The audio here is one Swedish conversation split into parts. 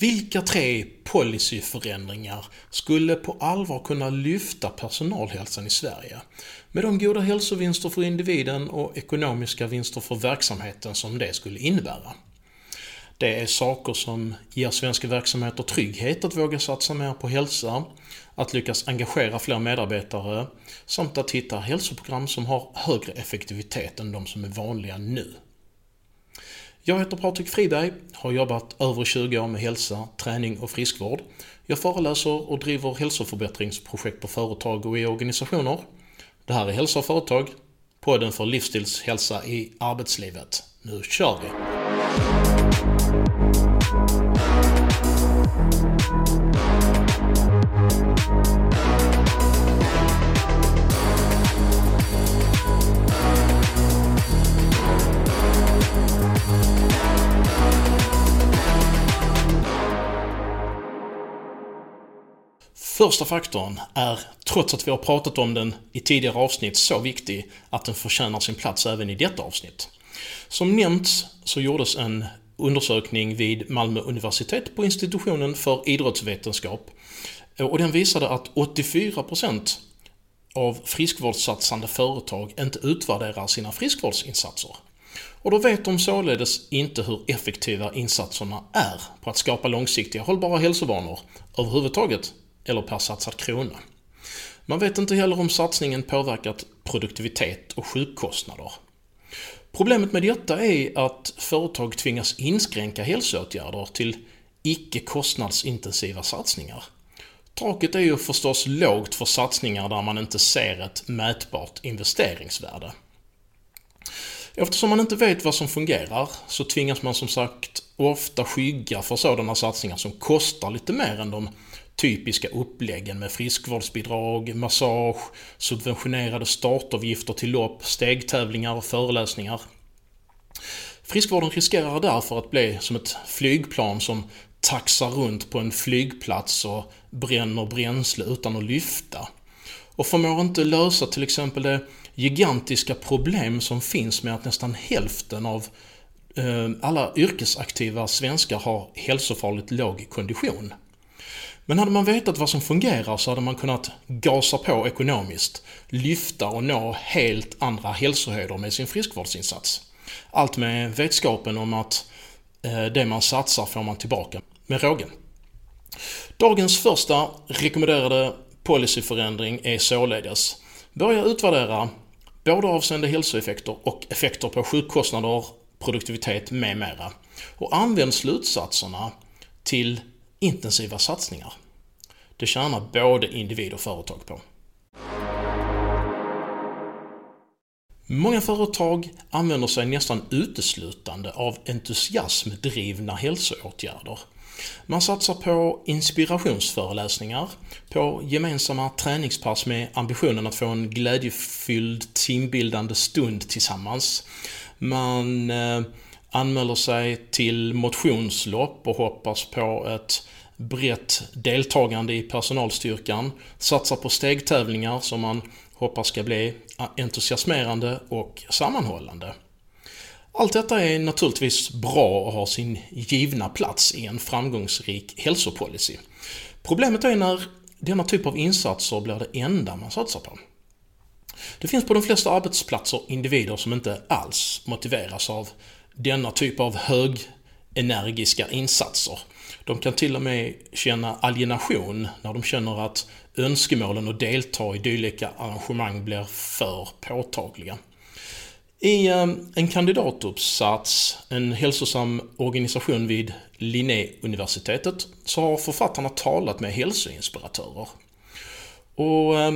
Vilka tre policyförändringar skulle på allvar kunna lyfta personalhälsan i Sverige? Med de goda hälsovinster för individen och ekonomiska vinster för verksamheten som det skulle innebära. Det är saker som ger svenska verksamheter trygghet att våga satsa mer på hälsa, att lyckas engagera fler medarbetare samt att hitta hälsoprogram som har högre effektivitet än de som är vanliga nu. Jag heter Patrik Friberg, har jobbat över 20 år med hälsa, träning och friskvård. Jag föreläser och driver hälsoförbättringsprojekt på företag och i organisationer. Det här är Hälsa och företag, podden för livsstilshälsa i arbetslivet. Nu kör vi! Första faktorn är, trots att vi har pratat om den i tidigare avsnitt, så viktig att den förtjänar sin plats även i detta avsnitt. Som nämnts så gjordes en undersökning vid Malmö universitet på institutionen för idrottsvetenskap och den visade att 84% av friskvårdssatsande företag inte utvärderar sina friskvårdsinsatser. Och då vet de således inte hur effektiva insatserna är på att skapa långsiktiga hållbara hälsovanor överhuvudtaget eller per satsad krona. Man vet inte heller om satsningen påverkat produktivitet och sjukkostnader. Problemet med detta är att företag tvingas inskränka hälsoåtgärder till icke kostnadsintensiva satsningar. Taket är ju förstås lågt för satsningar där man inte ser ett mätbart investeringsvärde. Eftersom man inte vet vad som fungerar så tvingas man som sagt ofta skygga för sådana satsningar som kostar lite mer än de typiska uppläggen med friskvårdsbidrag, massage, subventionerade startavgifter till lopp, stegtävlingar och föreläsningar. Friskvården riskerar därför att bli som ett flygplan som taxar runt på en flygplats och bränner bränsle utan att lyfta. Och förmår inte lösa till exempel det gigantiska problem som finns med att nästan hälften av eh, alla yrkesaktiva svenskar har hälsofarligt låg kondition. Men hade man vetat vad som fungerar så hade man kunnat gasa på ekonomiskt, lyfta och nå helt andra hälsohöjder med sin friskvårdsinsats. Allt med vetskapen om att eh, det man satsar får man tillbaka med rågen. Dagens första rekommenderade policyförändring är således Börja utvärdera både avseende hälsoeffekter och effekter på sjukkostnader, produktivitet med mera. Och använd slutsatserna till intensiva satsningar. Det tjänar både individ och företag på. Många företag använder sig nästan uteslutande av entusiasmdrivna hälsoåtgärder. Man satsar på inspirationsföreläsningar, på gemensamma träningspass med ambitionen att få en glädjefylld teambildande stund tillsammans. Man eh, anmäler sig till motionslopp och hoppas på ett brett deltagande i personalstyrkan, satsar på stegtävlingar som man hoppas ska bli entusiasmerande och sammanhållande. Allt detta är naturligtvis bra och har sin givna plats i en framgångsrik hälsopolicy. Problemet är när denna typ av insatser blir det enda man satsar på. Det finns på de flesta arbetsplatser individer som inte alls motiveras av denna typ av högenergiska insatser. De kan till och med känna alienation när de känner att önskemålen att delta i dylika arrangemang blir för påtagliga. I eh, en kandidatuppsats, En hälsosam organisation vid Linnéuniversitetet, så har författarna talat med hälsoinspiratörer. Och eh,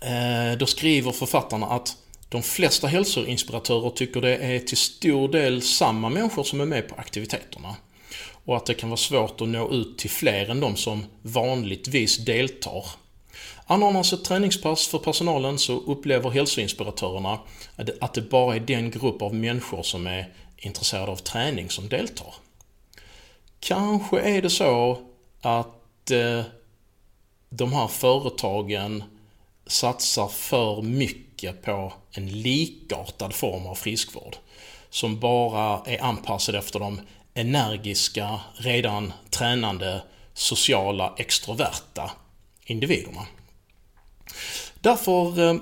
eh, då skriver författarna att de flesta hälsoinspiratörer tycker det är till stor del samma människor som är med på aktiviteterna. Och att det kan vara svårt att nå ut till fler än de som vanligtvis deltar. Anordnas ett träningspass för personalen så upplever hälsoinspiratörerna att det bara är den grupp av människor som är intresserade av träning som deltar. Kanske är det så att eh, de här företagen satsar för mycket på en likartad form av friskvård som bara är anpassad efter de energiska, redan tränande, sociala, extroverta individerna. Därför eh,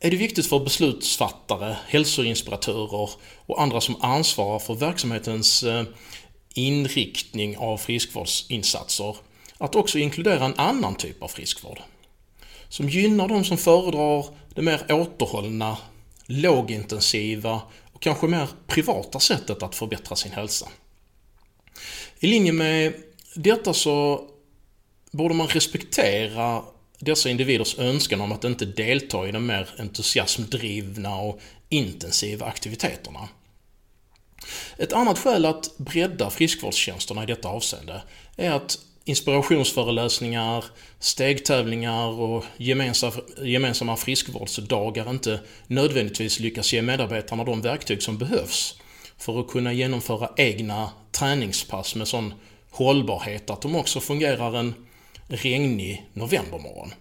är det viktigt för beslutsfattare, hälsoinspiratörer och andra som ansvarar för verksamhetens eh, inriktning av friskvårdsinsatser att också inkludera en annan typ av friskvård. Som gynnar de som föredrar det mer återhållna, lågintensiva och kanske mer privata sättet att förbättra sin hälsa. I linje med detta så borde man respektera dessa individers önskan om att inte delta i de mer entusiasmdrivna och intensiva aktiviteterna. Ett annat skäl att bredda friskvårdstjänsterna i detta avseende är att inspirationsföreläsningar, stegtävlingar och gemensamma friskvårdsdagar inte nödvändigtvis lyckas ge medarbetarna de verktyg som behövs för att kunna genomföra egna träningspass med sån hållbarhet att de också fungerar en regnig novembermorgon.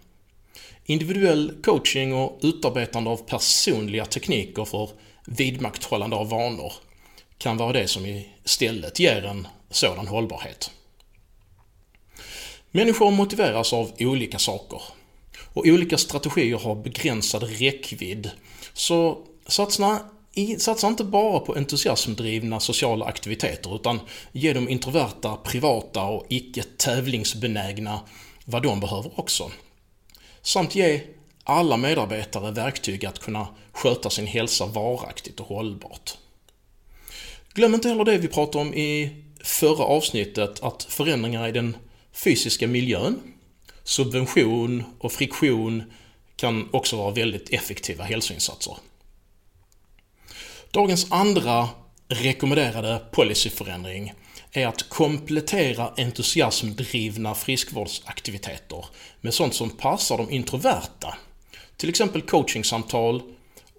Individuell coaching och utarbetande av personliga tekniker för vidmakthållande av vanor kan vara det som istället ger en sådan hållbarhet. Människor motiveras av olika saker och olika strategier har begränsad räckvidd. Så satsa, satsa inte bara på entusiasmdrivna sociala aktiviteter utan ge de introverta, privata och icke tävlingsbenägna vad de behöver också. Samt ge alla medarbetare verktyg att kunna sköta sin hälsa varaktigt och hållbart. Glöm inte heller det vi pratade om i förra avsnittet att förändringar i den fysiska miljön, subvention och friktion kan också vara väldigt effektiva hälsoinsatser. Dagens andra rekommenderade policyförändring är att komplettera entusiasmdrivna friskvårdsaktiviteter med sånt som passar de introverta. Till exempel coachingsamtal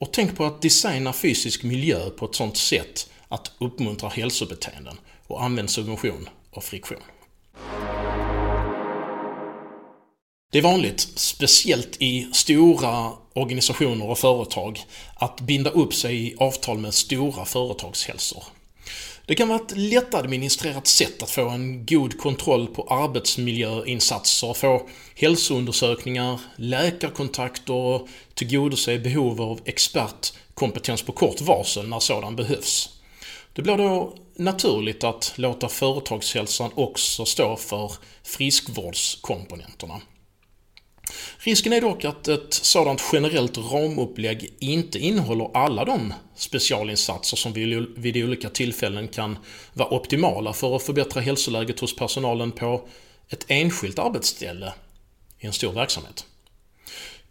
och tänk på att designa fysisk miljö på ett sånt sätt att uppmuntra hälsobeteenden och använd subvention och friktion. Det är vanligt, speciellt i stora organisationer och företag, att binda upp sig i avtal med stora företagshälsor. Det kan vara ett lättadministrerat sätt att få en god kontroll på arbetsmiljöinsatser, få hälsoundersökningar, läkarkontakter och tillgodose behov av expertkompetens på kort varsel när sådan behövs. Det blir då naturligt att låta företagshälsan också stå för friskvårdskomponenterna. Risken är dock att ett sådant generellt ramupplägg inte innehåller alla de specialinsatser som vid olika tillfällen kan vara optimala för att förbättra hälsoläget hos personalen på ett enskilt arbetsställe i en stor verksamhet.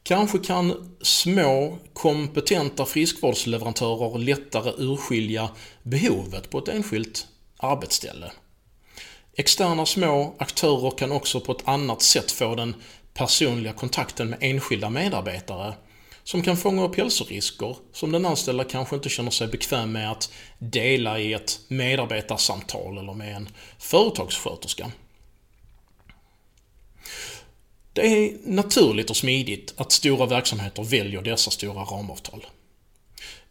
Kanske kan små kompetenta friskvårdsleverantörer lättare urskilja behovet på ett enskilt arbetsställe. Externa små aktörer kan också på ett annat sätt få den personliga kontakten med enskilda medarbetare som kan fånga upp hälsorisker som den anställda kanske inte känner sig bekväm med att dela i ett medarbetarsamtal eller med en företagssköterska. Det är naturligt och smidigt att stora verksamheter väljer dessa stora ramavtal.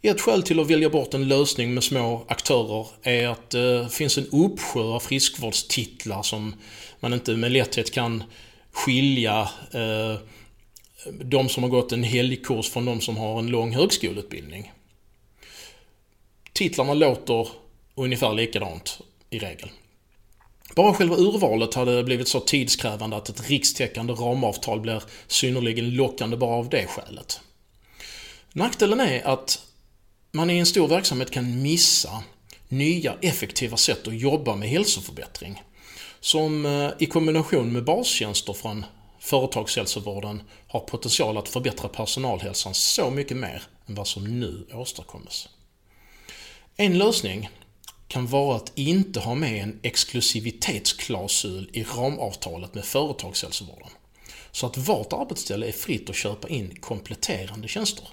Ett skäl till att välja bort en lösning med små aktörer är att det finns en uppsjö av friskvårdstitlar som man inte med lätthet kan skilja eh, de som har gått en helgkurs från de som har en lång högskoleutbildning. Titlarna låter ungefär likadant i regel. Bara själva urvalet hade blivit så tidskrävande att ett rikstäckande ramavtal blir synnerligen lockande bara av det skälet. Nackdelen är att man i en stor verksamhet kan missa nya effektiva sätt att jobba med hälsoförbättring som eh, i kombination med bastjänster från företagshälsovården har potential att förbättra personalhälsan så mycket mer än vad som nu åstadkommes. En lösning kan vara att inte ha med en exklusivitetsklausul i ramavtalet med företagshälsovården. Så att vart arbetsställe är fritt att köpa in kompletterande tjänster.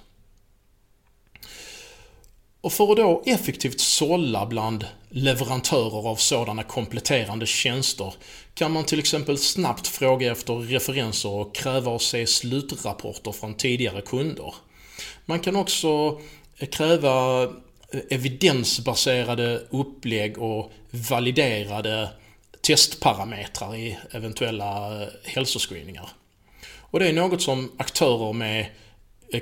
Och för att då effektivt sålla bland leverantörer av sådana kompletterande tjänster kan man till exempel snabbt fråga efter referenser och kräva att se slutrapporter från tidigare kunder. Man kan också eh, kräva eh, evidensbaserade upplägg och validerade testparametrar i eventuella eh, hälsoscreeningar. Och det är något som aktörer med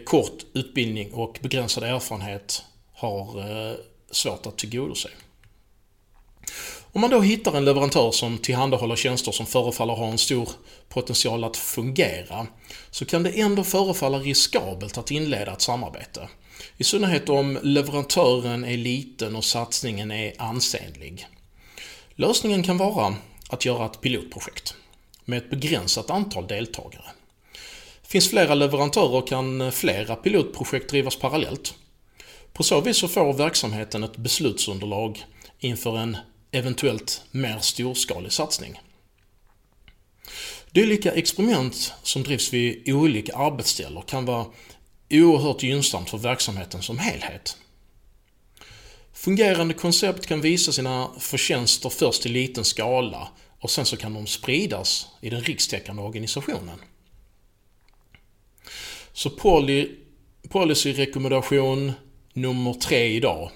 kort utbildning och begränsad erfarenhet har eh, svårt att tillgodose. Om man då hittar en leverantör som tillhandahåller tjänster som förefaller ha en stor potential att fungera, så kan det ändå förefalla riskabelt att inleda ett samarbete. I synnerhet om leverantören är liten och satsningen är ansenlig. Lösningen kan vara att göra ett pilotprojekt med ett begränsat antal deltagare. Finns flera leverantörer kan flera pilotprojekt drivas parallellt. På så vis så får verksamheten ett beslutsunderlag inför en eventuellt mer storskalig satsning. Dylika experiment som drivs vid olika arbetsställen kan vara oerhört gynnsamt för verksamheten som helhet. Fungerande koncept kan visa sina förtjänster först i liten skala och sen så kan de spridas i den rikstäckande organisationen. Så poly, policyrekommendation nummer tre idag.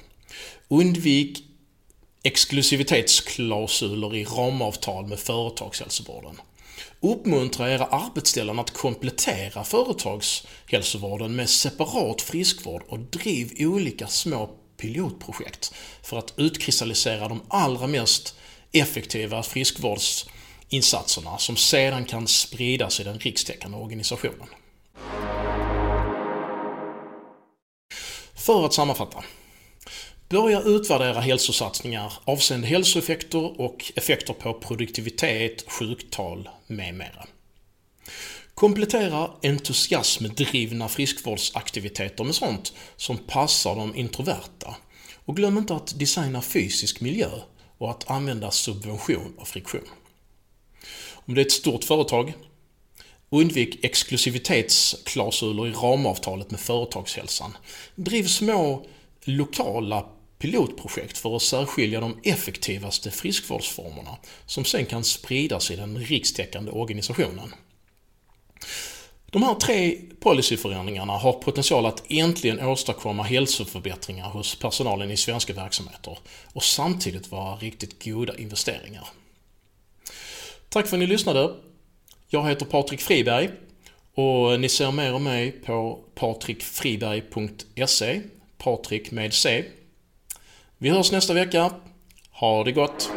Undvik exklusivitetsklausuler i ramavtal med företagshälsovården. Uppmuntra era arbetsställen att komplettera företagshälsovården med separat friskvård och driv olika små pilotprojekt för att utkristallisera de allra mest effektiva friskvårdsinsatserna som sedan kan spridas i den rikstäckande organisationen. För att sammanfatta. Börja utvärdera hälsosatsningar avseende hälsoeffekter och effekter på produktivitet, sjuktal med mera. Komplettera entusiasmdrivna friskvårdsaktiviteter med sånt som passar de introverta. Och glöm inte att designa fysisk miljö och att använda subvention och friktion. Om det är ett stort företag, undvik exklusivitetsklausuler i ramavtalet med företagshälsan. Driv små lokala pilotprojekt för att särskilja de effektivaste friskvårdsformerna som sen kan spridas i den rikstäckande organisationen. De här tre policyförändringarna har potential att äntligen åstadkomma hälsoförbättringar hos personalen i svenska verksamheter och samtidigt vara riktigt goda investeringar. Tack för att ni lyssnade. Jag heter Patrik Friberg och ni ser mer om mig på patrikfriberg.se Patrik med C. Vi hörs nästa vecka. Ha det gott!